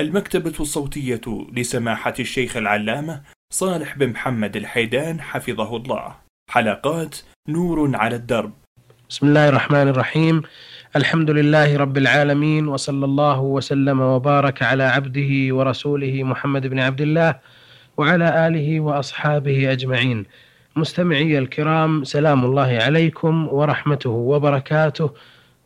المكتبة الصوتية لسماحة الشيخ العلامة صالح بن محمد الحيدان حفظه الله. حلقات نور على الدرب. بسم الله الرحمن الرحيم. الحمد لله رب العالمين وصلى الله وسلم وبارك على عبده ورسوله محمد بن عبد الله وعلى آله وأصحابه أجمعين. مستمعي الكرام سلام الله عليكم ورحمته وبركاته.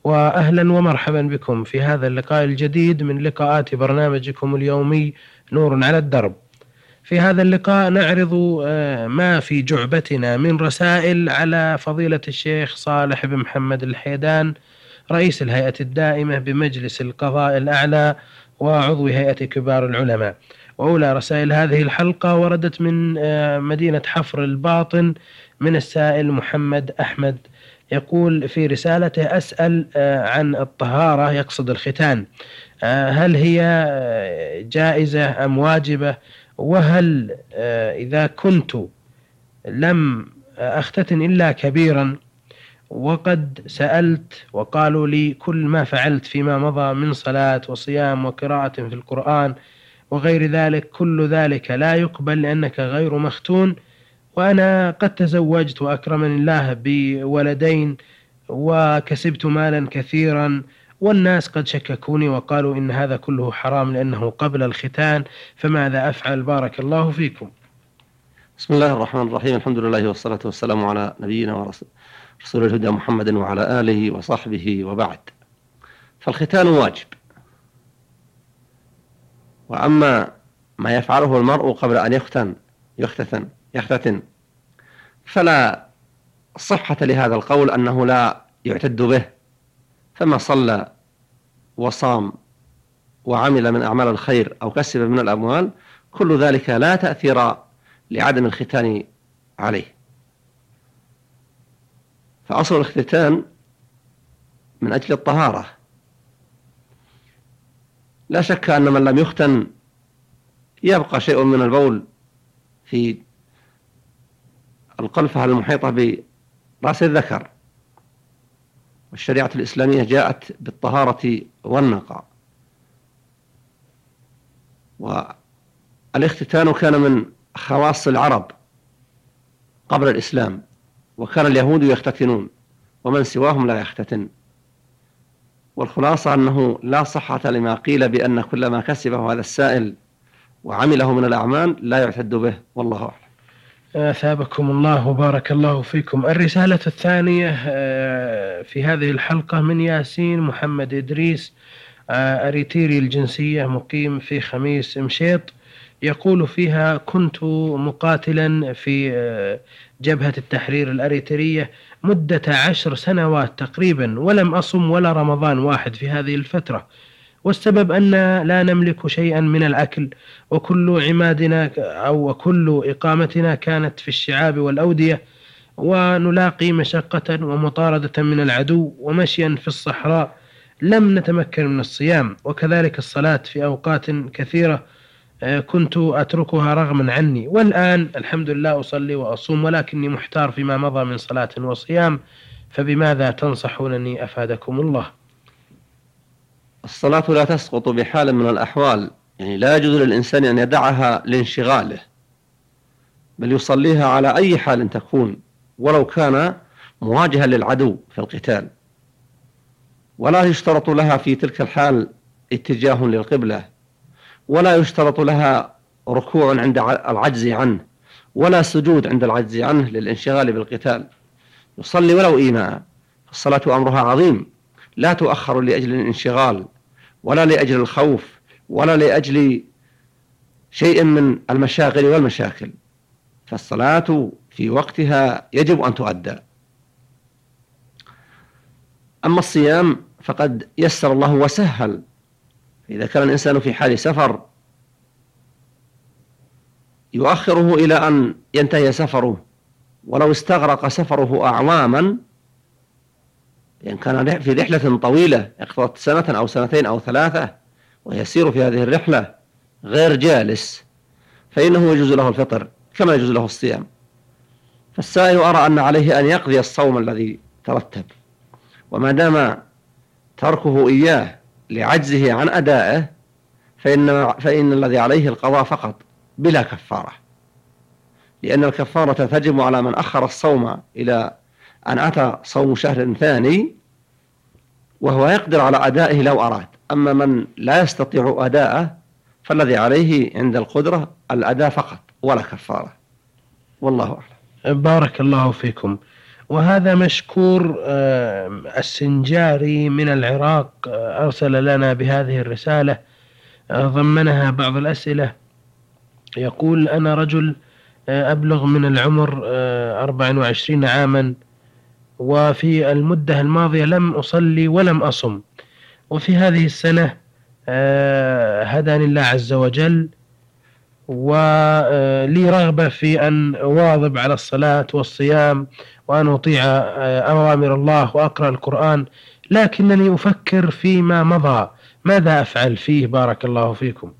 واهلا ومرحبا بكم في هذا اللقاء الجديد من لقاءات برنامجكم اليومي نور على الدرب. في هذا اللقاء نعرض آه، ما في جعبتنا من رسائل على فضيلة الشيخ صالح بن محمد الحيدان رئيس الهيئة الدائمة بمجلس القضاء الأعلى وعضو هيئة كبار العلماء. وأولى رسائل هذه الحلقة وردت من آه، مدينة حفر الباطن من السائل محمد أحمد يقول في رسالته أسأل آه، عن الطهارة يقصد الختان. آه، هل هي آه، جائزة أم واجبة؟ وهل إذا كنت لم أختتن إلا كبيرا؟ وقد سألت وقالوا لي كل ما فعلت فيما مضى من صلاة وصيام وقراءة في القرآن وغير ذلك كل ذلك لا يقبل لأنك غير مختون. وأنا قد تزوجت وأكرمني الله بولدين وكسبت مالا كثيرا والناس قد شككوني وقالوا إن هذا كله حرام لأنه قبل الختان فماذا أفعل؟ بارك الله فيكم. بسم الله الرحمن الرحيم. الحمد لله والصلاة والسلام على نبينا ورسول رسول الهدى محمد وعلى آله وصحبه وبعد. فالختان واجب. وأما ما يفعله المرء قبل أن يختن يختتن يختتن فلا صحة لهذا القول أنه لا يعتد به فما صلى وصام وعمل من أعمال الخير أو كسب من الأموال كل ذلك لا تأثير لعدم الختان عليه. فأصل الاختتان من أجل الطهارة. لا شك أن من لم يختن يبقى شيء من البول في القلفة المحيطة برأس الذكر. والشريعة الإسلامية جاءت بالطهارة والنقاء. والاختتان كان من خواص العرب قبل الإسلام وكان اليهود يختتنون ومن سواهم لا يختتن. والخلاصة أنه لا صحة لما قيل بأن كل ما كسبه هذا السائل وعمله من الأعمال لا يعتد به والله أعلم. أثابكم الله وبارك الله فيكم. الرسالة الثانية آه، في هذه الحلقة من ياسين محمد إدريس آه، أريتيري الجنسية مقيم في خميس مشيط يقول فيها كنت مقاتلا في آه، جبهة التحرير الأريترية مدة عشر سنوات تقريبا ولم أصم ولا رمضان واحد في هذه الفترة. والسبب أن لا نملك شيئا من الأكل وكل عمادنا أو كل إقامتنا كانت في الشعاب والأودية ونلاقي مشقة ومطاردة من العدو ومشيا في الصحراء لم نتمكن من الصيام. وكذلك الصلاة في أوقات كثيرة آه، كنت أتركها رغما عني. والآن الحمد لله أصلي وأصوم ولكني محتار فيما مضى من صلاة وصيام فبماذا تنصحونني أفادكم الله؟ الصلاة لا تسقط بحال من الأحوال. يعني لا يجوز للإنسان أن يدعها لانشغاله بل يصليها على أي حال تكون ولو كان مواجها للعدو في القتال. ولا يشترط لها في تلك الحال اتجاه للقبلة ولا يشترط لها ركوع عند العجز عنه ولا سجود عند العجز عنه للانشغال بالقتال. يصلي ولو إيماء الصلاة أمرها عظيم. لا تؤخر لأجل الانشغال. ولا لأجل الخوف ولا لأجل شيء من المشاغل والمشاكل. فالصلاة في وقتها يجب أن تؤدى. أما الصيام فقد يسر الله وسهل. إذا كان الإنسان في حال سفر يؤخره إلى أن ينتهي سفره. ولو استغرق سفره أعواما إن كان في رحلة طويلة اقتضت سنة أو سنتين أو ثلاثة ويسير في هذه الرحلة غير جالس. فإنه يجوز له الفطر كما يجوز له الصيام. فالسائل أرى أن عليه أن يقضي الصوم الذي ترتب. وما دام تركه إياه لعجزه عن أدائه فإن, فإن الذي عليه القضاء فقط بلا كفارة. لأن الكفارة تجب على من أخر الصوم إلى أن أتى صوم شهر ثاني وهو يقدر على أدائه لو أراد. أما من لا يستطيع أداءه فالذي عليه عند القدرة الأداء فقط ولا كفارة. والله أعلم. بارك الله فيكم. وهذا مشكور آه، السنجاري من العراق آه، أرسل لنا بهذه الرسالة آه، ضمنها بعض الأسئلة. يقول أنا رجل أبلغ من العمر 24 عاما وفي المدة الماضية لم أصلي ولم أصم. وفي هذه السنة هداني الله عز وجل ولي رغبة في أن أواظب على الصلاة والصيام وأن أطيع آه، أوامر الله وأقرأ القرآن لكنني أفكر فيما مضى. ماذا أفعل فيه؟ بارك الله فيكم.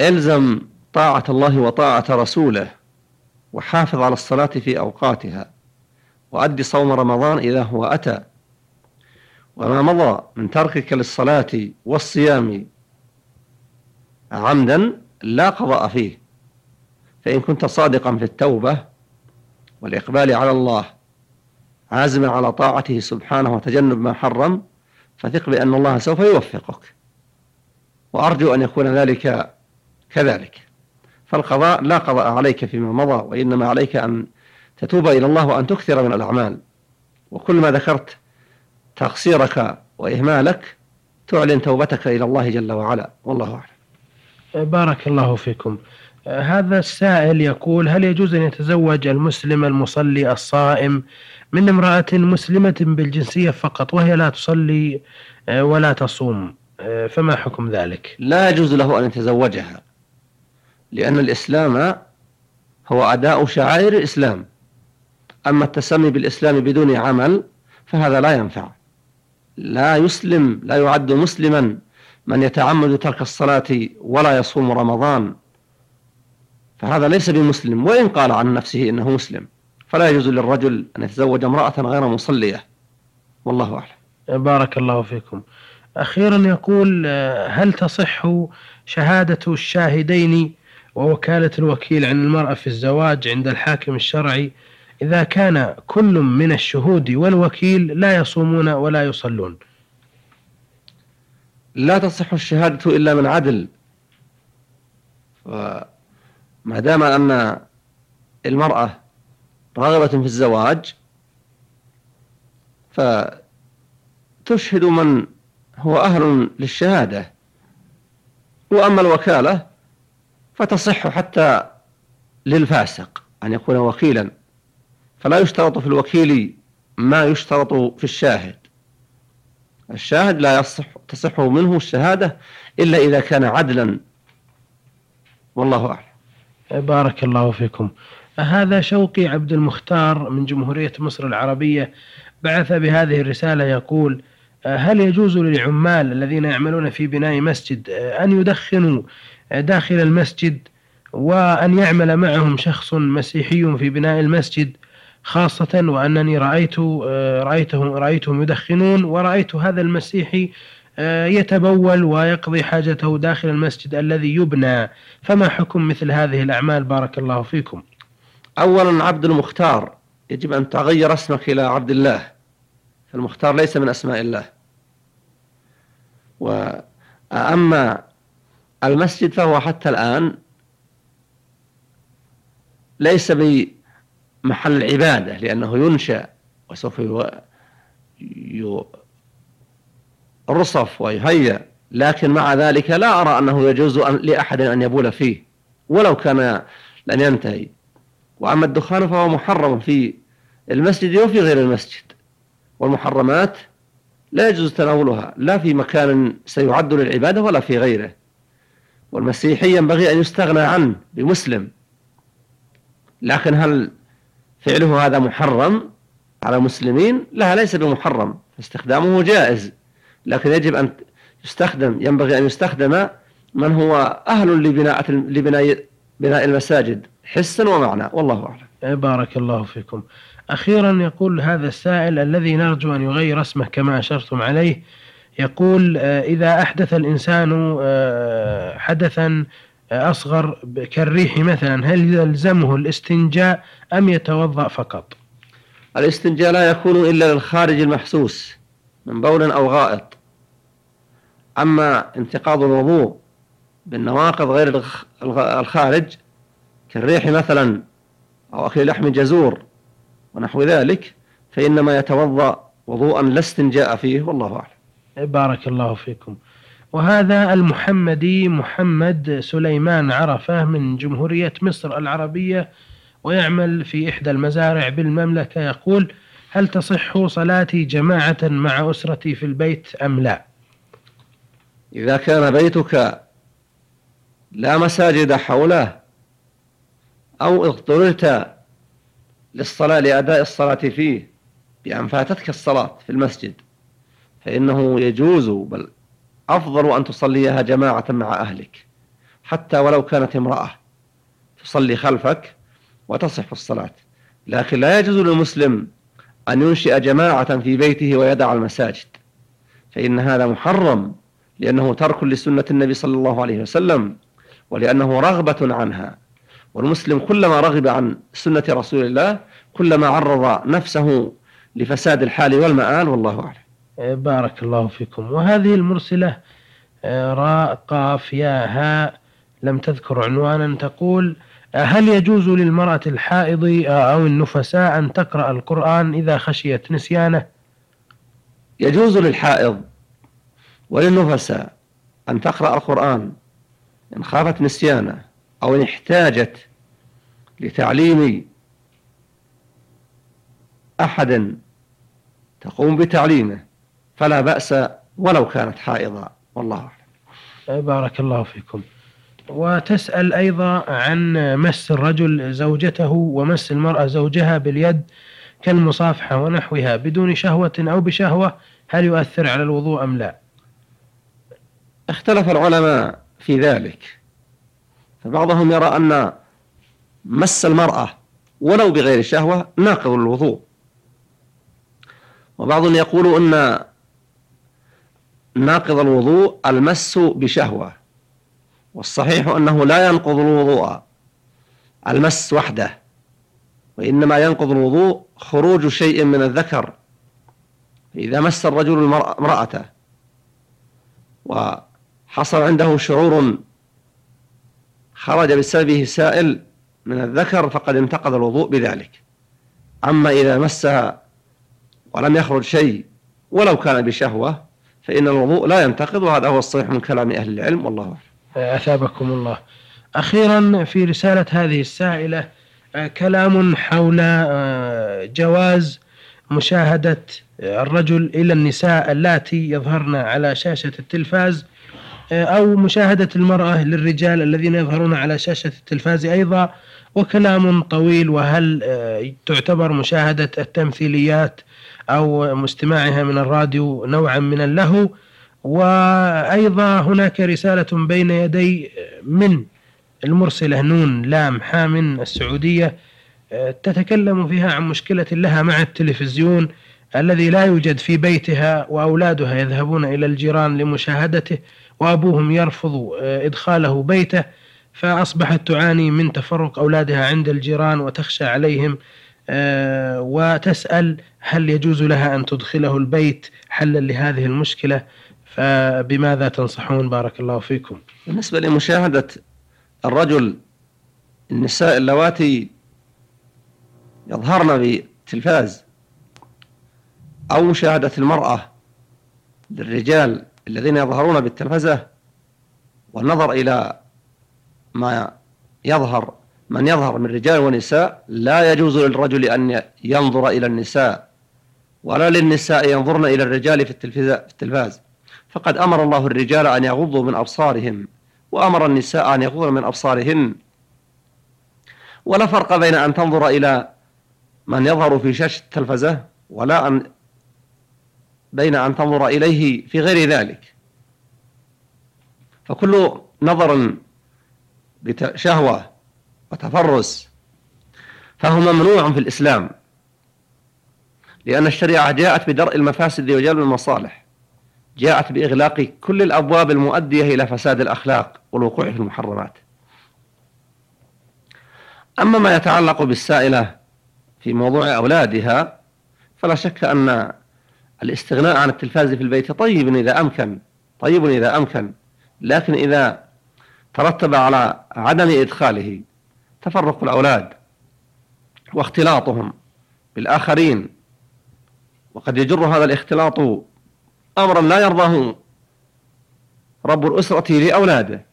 ألزم طاعة الله وطاعة رسوله وحافظ على الصلاة في أوقاتها. وأدي صوم رمضان إذا هو أتى. وما مضى من تركك للصلاة والصيام عمدا لا قضاء فيه. فإن كنت صادقا في التوبة والإقبال على الله عازما على طاعته سبحانه وتجنب ما حرم فثق بأن الله سوف يوفقك. وأرجو أن يكون ذلك كذلك. فالقضاء لا قضاء عليك فيما مضى وإنما عليك أن تتوب إلى الله وأن تكثر من الأعمال. وكل ما ذكرت تقصيرك وإهمالك تعلن توبتك إلى الله جل وعلا. والله أعلم. بارك الله فيكم. هذا السائل يقول هل يجوز أن يتزوج المسلم المصلي الصائم من امرأة مسلمة بالجنسية فقط وهي لا تصلي ولا تصوم؟ فما حكم ذلك؟ لا يجوز له أن يتزوجها لأن الإسلام هو أداء شعائر الإسلام. أما التسمي بالإسلام بدون عمل فهذا لا ينفع. لا يسلم لا يعد مسلما من يتعمد ترك الصلاة ولا يصوم رمضان. فهذا ليس بمسلم وإن قال عن نفسه إنه مسلم فلا يجوز للرجل أن يتزوج امرأة غير مصلية. والله أعلم. بارك الله فيكم. أخيرا يقول هل تصح شهادة الشاهدين ووكالة الوكيل عن المرأة في الزواج عند الحاكم الشرعي إذا كان كل من الشهود والوكيل لا يصومون ولا يصلون. لا تصح الشهادة إلا من عدل. ما دام أن المرأة راغبة في الزواج فتشهد من هو أهل للشهادة. وأما الوكالة فتصح حتى للفاسق أن يكون وكيلا. فلا يشترط في الوكيل ما يشترط في الشاهد. الشاهد لا يصح تصح منه الشهادة إلا إذا كان عدلا. والله أعلم. بارك الله فيكم. هذا شوقي عبد المختار من جمهورية مصر العربية بعث بهذه الرسالة يقول هل يجوز للعمال الذين يعملون في بناء مسجد أن يدخنوا داخل المسجد وأن يعمل معهم شخص مسيحي في بناء المسجد؟ خاصة وأنني رأيت رأيتهم رأيتهم يدخنون ورأيت هذا المسيحي آه، يتبول ويقضي حاجته داخل المسجد الذي يبنى. فما حكم مثل هذه الأعمال؟ بارك الله فيكم. أولا عبد المختار. يجب أن تغير اسمك إلى عبد الله. المختار ليس من أسماء الله. وأما المسجد فهو حتى الآن ليس بمحل العبادة لأنه ينشأ وسوف رصف ويهيأ. لكن مع ذلك لا أرى أنه يجوز لأحد أن يبول فيه ولو كان لن ينتهي. وأما الدخان فهو محرم في المسجد وفي غير المسجد. والمحرمات لا يجوز تناولها لا في مكان سيعد للعبادة ولا في غيره. والمسيحي ينبغي أن يستغنى عنه بمسلم. لكن هل فعله هذا محرم على المسلمين لا ليس بمحرم استخدامه جائز لكن يجب أن يستخدم ينبغي أن يستخدم من هو أهل لبناء لبناء بناء المساجد حسا ومعنى والله أعلم. بارك الله فيكم. أخيرا يقول هذا السائل الذي نرجو أن يغير اسمه كما أشرتم عليه يقول إذا أحدث الإنسان حدثا أصغر كالريح مثلا هل يلزمه الاستنجاء أم يتوضأ فقط؟ الاستنجاء لا يكون إلا للخارج المحسوس من بول أو غائط. أما انتقاض الوضوء بالنواقض غير الخارج كالريح مثلا أو أكل لحم جزور ونحو ذلك فإنما يتوضأ وضوءا لا استنجاء فيه والله أعلم. بارك الله فيكم. وهذا المحمدي محمد سليمان عرفة من جمهورية مصر العربية ويعمل في إحدى المزارع بالمملكة يقول هل تصح صلاتي جماعة مع أسرتي في البيت أم لا؟ إذا كان بيتك لا مساجد حوله أو اضطررت للصلاة لأداء الصلاة فيه بأن فاتتك الصلاة في المسجد فإنه يجوز بل أفضل أن تصليها جماعة مع أهلك حتى ولو كانت امرأة. تصلي خلفك وتصح الصلاة. لكن لا يجوز للمسلم أن ينشئ جماعة في بيته ويدع المساجد. فإن هذا محرم لأنه ترك لسنة النبي صلى الله عليه وسلم ولأنه رغبة عنها. والمسلم كلما رغب عن سنة رسول الله كلما عرض نفسه لفساد الحال والمآل والله أعلم. بارك الله فيكم. وهذه المرسلة إيه، راء قاف يا هاء لم تذكر عنوانا تقول هل يجوز للمرأة الحائض أو النفساء أن تقرأ القرآن إذا خشيت نسيانه؟ يجوز للحائض وللنفساء أن تقرأ القرآن إن خافت نسيانه أو إن احتاجت لتعليم أحد تقوم بتعليمه. فلا بأس ولو كانت حائضة والله أعلم. بارك الله فيكم. وتسأل أيضا عن مس الرجل زوجته ومس المرأة زوجها باليد كالمصافحة ونحوها بدون شهوة أو بشهوة هل يؤثر على الوضوء أم لا؟ اختلف العلماء في ذلك. فبعضهم يرى أن مس المرأة ولو بغير شهوة ناقض الوضوء. وبعضهم يقول أن ناقض الوضوء المس بشهوة والصحيح أنه لا ينقض الوضوء المس وحده وإنما ينقض الوضوء خروج شيء من الذكر إذا مس الرجل امرأته وحصل عنده شعور خرج بسببه سائل من الذكر فقد انتقض الوضوء بذلك. أما إذا مسها ولم يخرج شيء ولو كان بشهوة فإن الوضوء لا ينتقض وهذا هو الصحيح من كلام أهل العلم والله أعلم. أثابكم الله. أخيرا في رسالة هذه السائلة آه، كلام حول آه، جواز مشاهدة الرجل إلى النساء اللاتي يظهرن على شاشة التلفاز آه، أو مشاهدة المرأة للرجال الذين يظهرون على شاشة التلفاز أيضا. وكلام طويل وهل تعتبر مشاهدة التمثيليات أو مستماعها من الراديو نوعا من اللهو. وأيضا هناك رسالة بين يدي من المرسلة نون لام حامن السعودية تتكلم فيها عن مشكلة لها مع التلفزيون الذي لا يوجد في بيتها وأولادها يذهبون إلى الجيران لمشاهدته وأبوهم يرفض إدخاله بيته فأصبحت تعاني من تفرق أولادها عند الجيران وتخشى عليهم وتسأل هل يجوز لها أن تدخله البيت حلا لهذه المشكلة؟ فبماذا تنصحون؟ بارك الله فيكم. بالنسبة لمشاهدة الرجل النساء اللواتي يظهرن بالتلفاز أو مشاهدة المرأة للرجال الذين يظهرون بالتلفزة والنظر إلى ما يظهر من يظهر من رجال ونساء لا يجوز للرجل أن ينظر إلى النساء ولا للنساء ينظرن إلى الرجال في التلفاز. فقد أمر الله الرجال أن يغضوا من أبصارهم وأمر النساء أن يغضن من أبصارهن. ولا فرق بين أن تنظر إلى من يظهر في شاشة التلفزة ولا أن بين أن تنظر إليه في غير ذلك. فكل نظر بشهوة وتفرس. فهو ممنوع في الإسلام لأن الشريعة جاءت بدرء المفاسد وجلب المصالح جاءت بإغلاق كل الأبواب المؤدية إلى فساد الأخلاق والوقوع في المحرمات. أما ما يتعلق بالسائلة في موضوع أولادها فلا شك أن الاستغناء عن التلفاز في البيت طيب إذا أمكن طيب إذا أمكن لكن إذا ترتب على عدم إدخاله تفرق الأولاد واختلاطهم بالآخرين وقد يجر هذا الاختلاط أمرا لا يرضاه رب الأسرة لأولاده.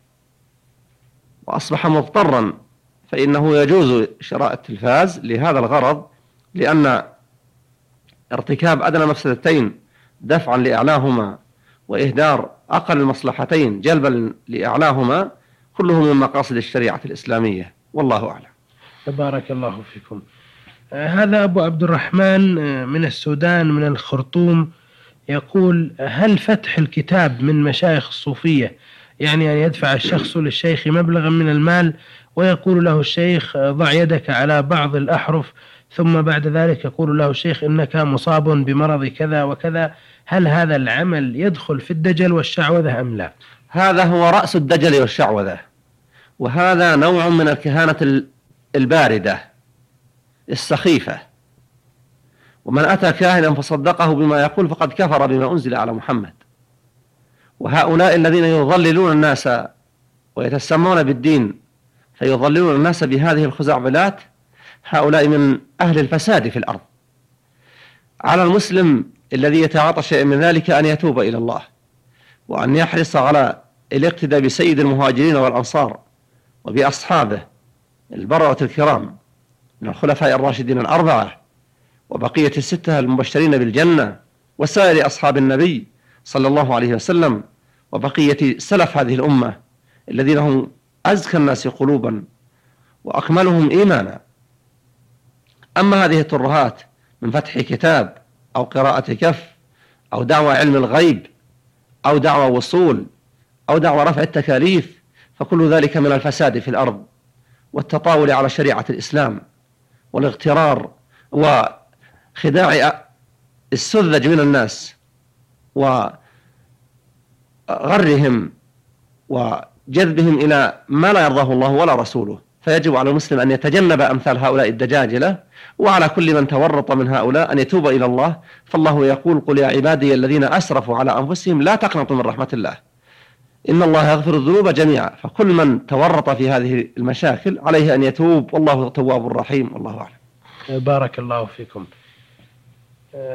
وأصبح مضطرا فإنه يجوز شراء التلفاز لهذا الغرض لأن ارتكاب أدنى مفسدتين دفعا لإعلاهما وإهدار أقل المصلحتين جلبا لإعلاهما كله من مقاصد الشريعة الإسلامية. والله أعلم. بارك الله فيكم. آه، هذا أبو عبد الرحمن آه، من السودان من الخرطوم يقول هل فتح الكتاب من مشايخ الصوفية؟ يعني أن يدفع الشخص للشيخ مبلغا من المال ويقول له الشيخ ضع يدك على بعض الأحرف ثم بعد ذلك يقول له الشيخ إنك مصاب بمرض كذا وكذا هل هذا العمل يدخل في الدجل والشعوذة أم لا؟ هذا هو رأس الدجل والشعوذة. وهذا نوع من الكهانة الباردة السخيفة. ومن أتى كاهنا فصدقه بما يقول فقد كفر بما أنزل على محمد. وهؤلاء الذين يضللون الناس ويتسمون بالدين فيضللون الناس بهذه الخزعبلات هؤلاء من أهل الفساد في الأرض. على المسلم الذي يتعاطى شيئا من ذلك أن يتوب إلى الله وأن يحرص على الاقتداء بسيد المهاجرين والأنصار. وبأصحابه البررة الكرام من الخلفاء الراشدين الأربعة وبقية الستة المبشرين بالجنة وسائر أصحاب النبي صلى الله عليه وسلم وبقية سلف هذه الأمة الذين هم أزكى الناس قلوبا وأكملهم إيمانا. أما هذه الترهات من فتح كتاب أو قراءة كف أو دعوى علم الغيب أو دعوى وصول أو دعوى رفع التكاليف فكل ذلك من الفساد في الأرض والتطاول على شريعة الإسلام والاغترار وخداع السذج من الناس وغرهم وجذبهم إلى ما لا يرضاه الله ولا رسوله. فيجب على المسلم أن يتجنب أمثال هؤلاء الدجاجلة وعلى كل من تورط من هؤلاء أن يتوب إلى الله. فالله يقول قل يا عبادي الذين أسرفوا على أنفسهم لا تقنطوا من رحمة الله. إن الله يغفر الذنوب جميعا. فكل من تورط في هذه المشاكل عليه أن يتوب والله تواب رحيم والله أعلم. بارك الله فيكم.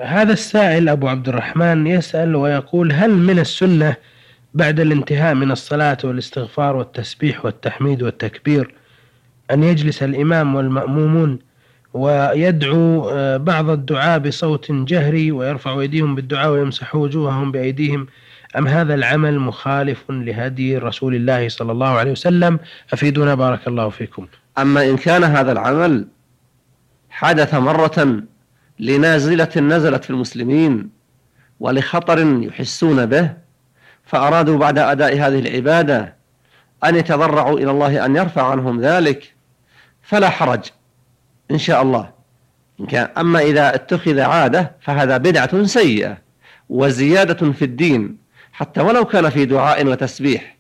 هذا السائل أبو عبد الرحمن يسأل ويقول هل من السنة بعد الانتهاء من الصلاة والاستغفار والتسبيح والتحميد والتكبير أن يجلس الإمام والمأمومون ويدعو آه، بعض الدعاء بصوت جهري ويرفع أيديهم بالدعاء ويمسح وجوههم بأيديهم أم هذا العمل مخالف لهدي رسول الله صلى الله عليه وسلم؟ أفيدونا بارك الله فيكم. أما إن كان هذا العمل حدث مرة لنازلة نزلت في المسلمين ولخطر يحسون به فأرادوا بعد أداء هذه العبادة أن يتضرعوا إلى الله أن يرفع عنهم ذلك فلا حرج إن شاء الله. إن كان أما إذا اتخذ عادة فهذا بدعة سيئة وزيادة في الدين. حتى ولو كان في دعاء وتسبيح.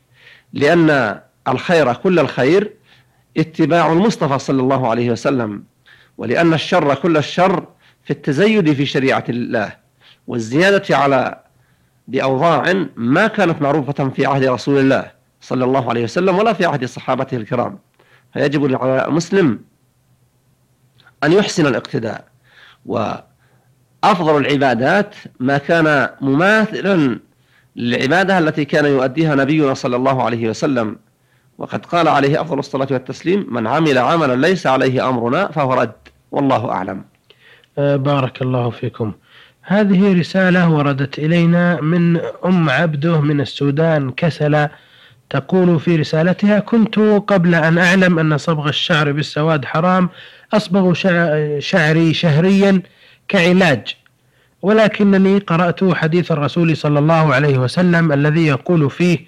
لأن الخير كل الخير اتباع المصطفى صلى الله عليه وسلم. ولأن الشر كل الشر في التزيد في شريعة الله. والزيادة على بأوضاع ما كانت معروفة في عهد رسول الله صلى الله عليه وسلم ولا في عهد صحابته الكرام. فيجب على المسلم أن يحسن الاقتداء. وأفضل العبادات ما كان مماثلا للعبادة التي كان يؤديها نبينا صلى الله عليه وسلم. وقد قال عليه أفضل الصلاة والتسليم من عمل عملا ليس عليه أمرنا فهو رد. والله أعلم. آه، بارك الله فيكم. هذه رسالة وردت إلينا من أم عبده من السودان كسل تقول في رسالتها كنت قبل أن أعلم أن صبغ الشعر بالسواد حرام أصبغ شعري شهريا كعلاج. ولكنني قرأت حديث الرسول صلى الله عليه وسلم الذي يقول فيه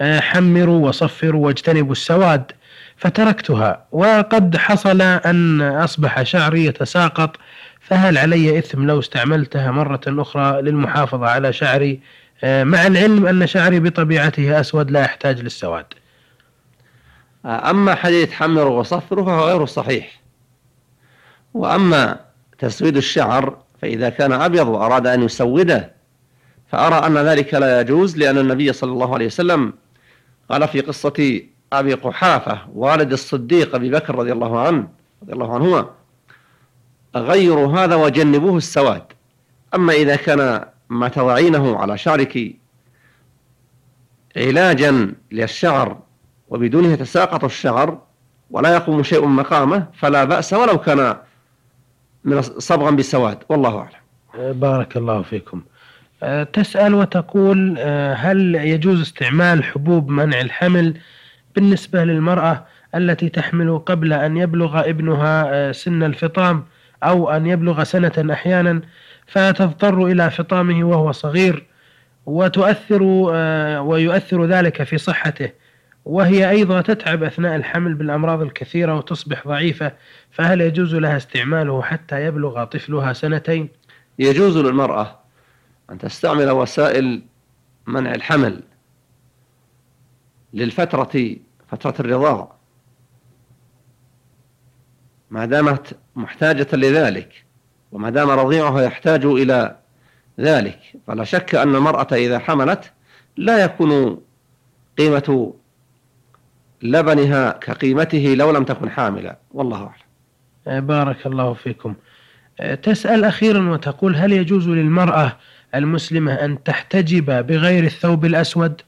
آه، حمروا وصفروا واجتنبوا السواد فتركتها. وقد حصل أن أصبح شعري يتساقط فهل علي إثم لو استعملتها مرة أخرى للمحافظة على شعري؟ مع العلم أن شعري بطبيعته أسود لا يحتاج للسواد. أما حديث حمر وصفره فهو غير صحيح. وأما تسويد الشعر فإذا كان أبيض وأراد أن يسوده فأرى أن ذلك لا يجوز لأن النبي صلى الله عليه وسلم قال في قصة أبي قحافة والد الصديق أبي بكر رضي الله عنه رضي الله عنهما غيروا هذا وجنبوه السواد أما إذا كان ما تضعينه على شعرك علاجا للشعر وبدونه يتساقط الشعر ولا يقوم شيء مقامه فلا بأس ولو كان من صبغا بالسواد والله أعلم. بارك الله فيكم. أه، تسأل وتقول أه، هل يجوز استعمال حبوب منع الحمل؟ بالنسبة للمرأة التي تحمل قبل أن يبلغ ابنها أه، سن الفطام أو أن يبلغ سنة أحيانا فتضطر إلى فطامه وهو صغير وتؤثر ويؤثر ذلك في صحته. وهي أيضا تتعب أثناء الحمل بالأمراض الكثيرة وتصبح ضعيفة فهل يجوز لها استعماله حتى يبلغ طفلها سنتين؟ يجوز للمرأة أن تستعمل وسائل منع الحمل للفترة فترة الرضاع ما دامت محتاجة لذلك وما دام رضيعها يحتاج إلى ذلك فلا شك أن المرأة إذا حملت لا يكون قيمة لبنها كقيمته لو لم تكن حاملة. والله أعلم. بارك الله فيكم. تسأل أخيرا وتقول هل يجوز للمرأة المسلمة أن تحتجب بغير الثوب الأسود؟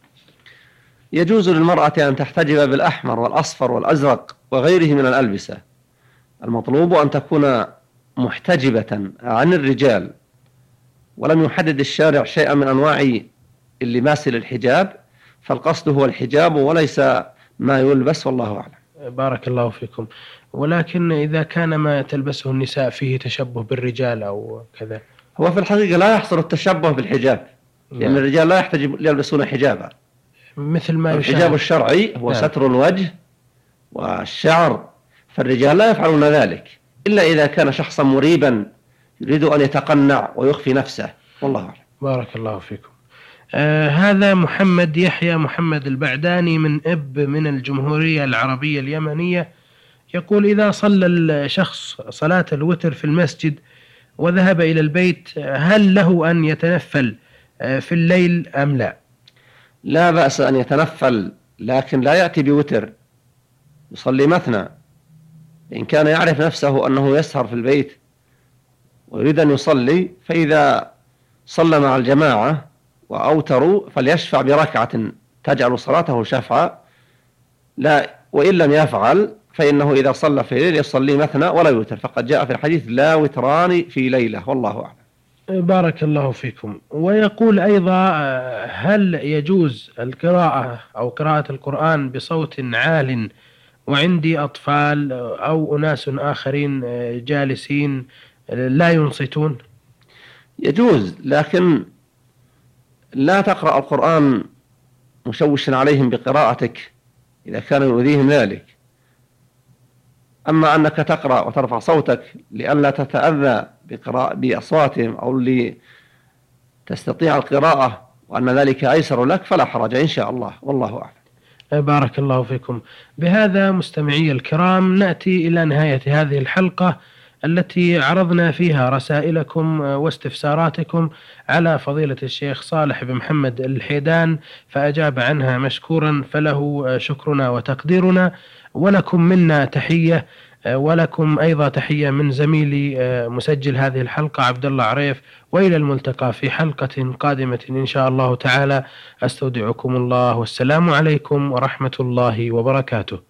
يجوز للمرأة أن تحتجب بالأحمر والأصفر والأزرق وغيره من الألبسة. المطلوب أن تكون محتجبة عن الرجال ولم يحدد الشارع شيئا من أنواع اللباس للحجاب فالقصد هو الحجاب وليس ما يلبس والله أعلم. بارك الله فيكم. ولكن إذا كان ما تلبسه النساء فيه تشبه بالرجال أو كذا. هو في الحقيقة لا يحصل التشبه بالحجاب. لأن نعم. الرجال لا يحتاج يلبسون حجابا. مثل ما الحجاب الشرعي هو نعم. ستر الوجه والشعر فالرجال لا يفعلون ذلك. إلا إذا كان شخصا مريبا يريد أن يتقنع ويخفي نفسه. والله أعلم. بارك الله فيكم. آه هذا محمد يحيى محمد البعداني من إب من الجمهورية العربية اليمنية. يقول إذا صلى الشخص صلاة الوتر في المسجد وذهب إلى البيت هل له أن يتنفل آه، في الليل أم لا؟ لا بأس أن يتنفل لكن لا يأتي بوتر يصلي مثنى. إن كان يعرف نفسه أنه يسهر في البيت ويريد أن يصلي فإذا صلى مع الجماعة وأوتروا فليشفع بركعة تجعل صلاته شفعا. لا وإن لم يفعل فإنه إذا صلى في ليل يصلي مثنى ولا يوتر. فقد جاء في الحديث لا وتران في ليلة والله أعلم. بارك الله فيكم. ويقول أيضا هل يجوز القراءة أو قراءة القرآن بصوت عال وعندي أطفال أو أناس آخرين جالسين لا ينصتون؟ يجوز لكن لا تقرأ القرآن مشوشا عليهم بقراءتك إذا كان يؤذيهم ذلك. أما أنك تقرأ وترفع صوتك لئلا تتأذى بقراءة بأصواتهم أو لتستطيع القراءة وأن ذلك أيسر لك فلا حرج إن شاء الله. والله أعلم. بارك الله فيكم. بهذا مستمعي الكرام نأتي إلى نهاية هذه الحلقة. التي عرضنا فيها رسائلكم واستفساراتكم على فضيلة الشيخ صالح بن محمد الحيدان فأجاب عنها مشكورا فله شكرنا وتقديرنا. ولكم منا تحية ولكم أيضا تحية من زميلي مسجل هذه الحلقة عبد الله عريف وإلى الملتقى في حلقة قادمة إن شاء الله تعالى. أستودعكم الله والسلام عليكم ورحمة الله وبركاته.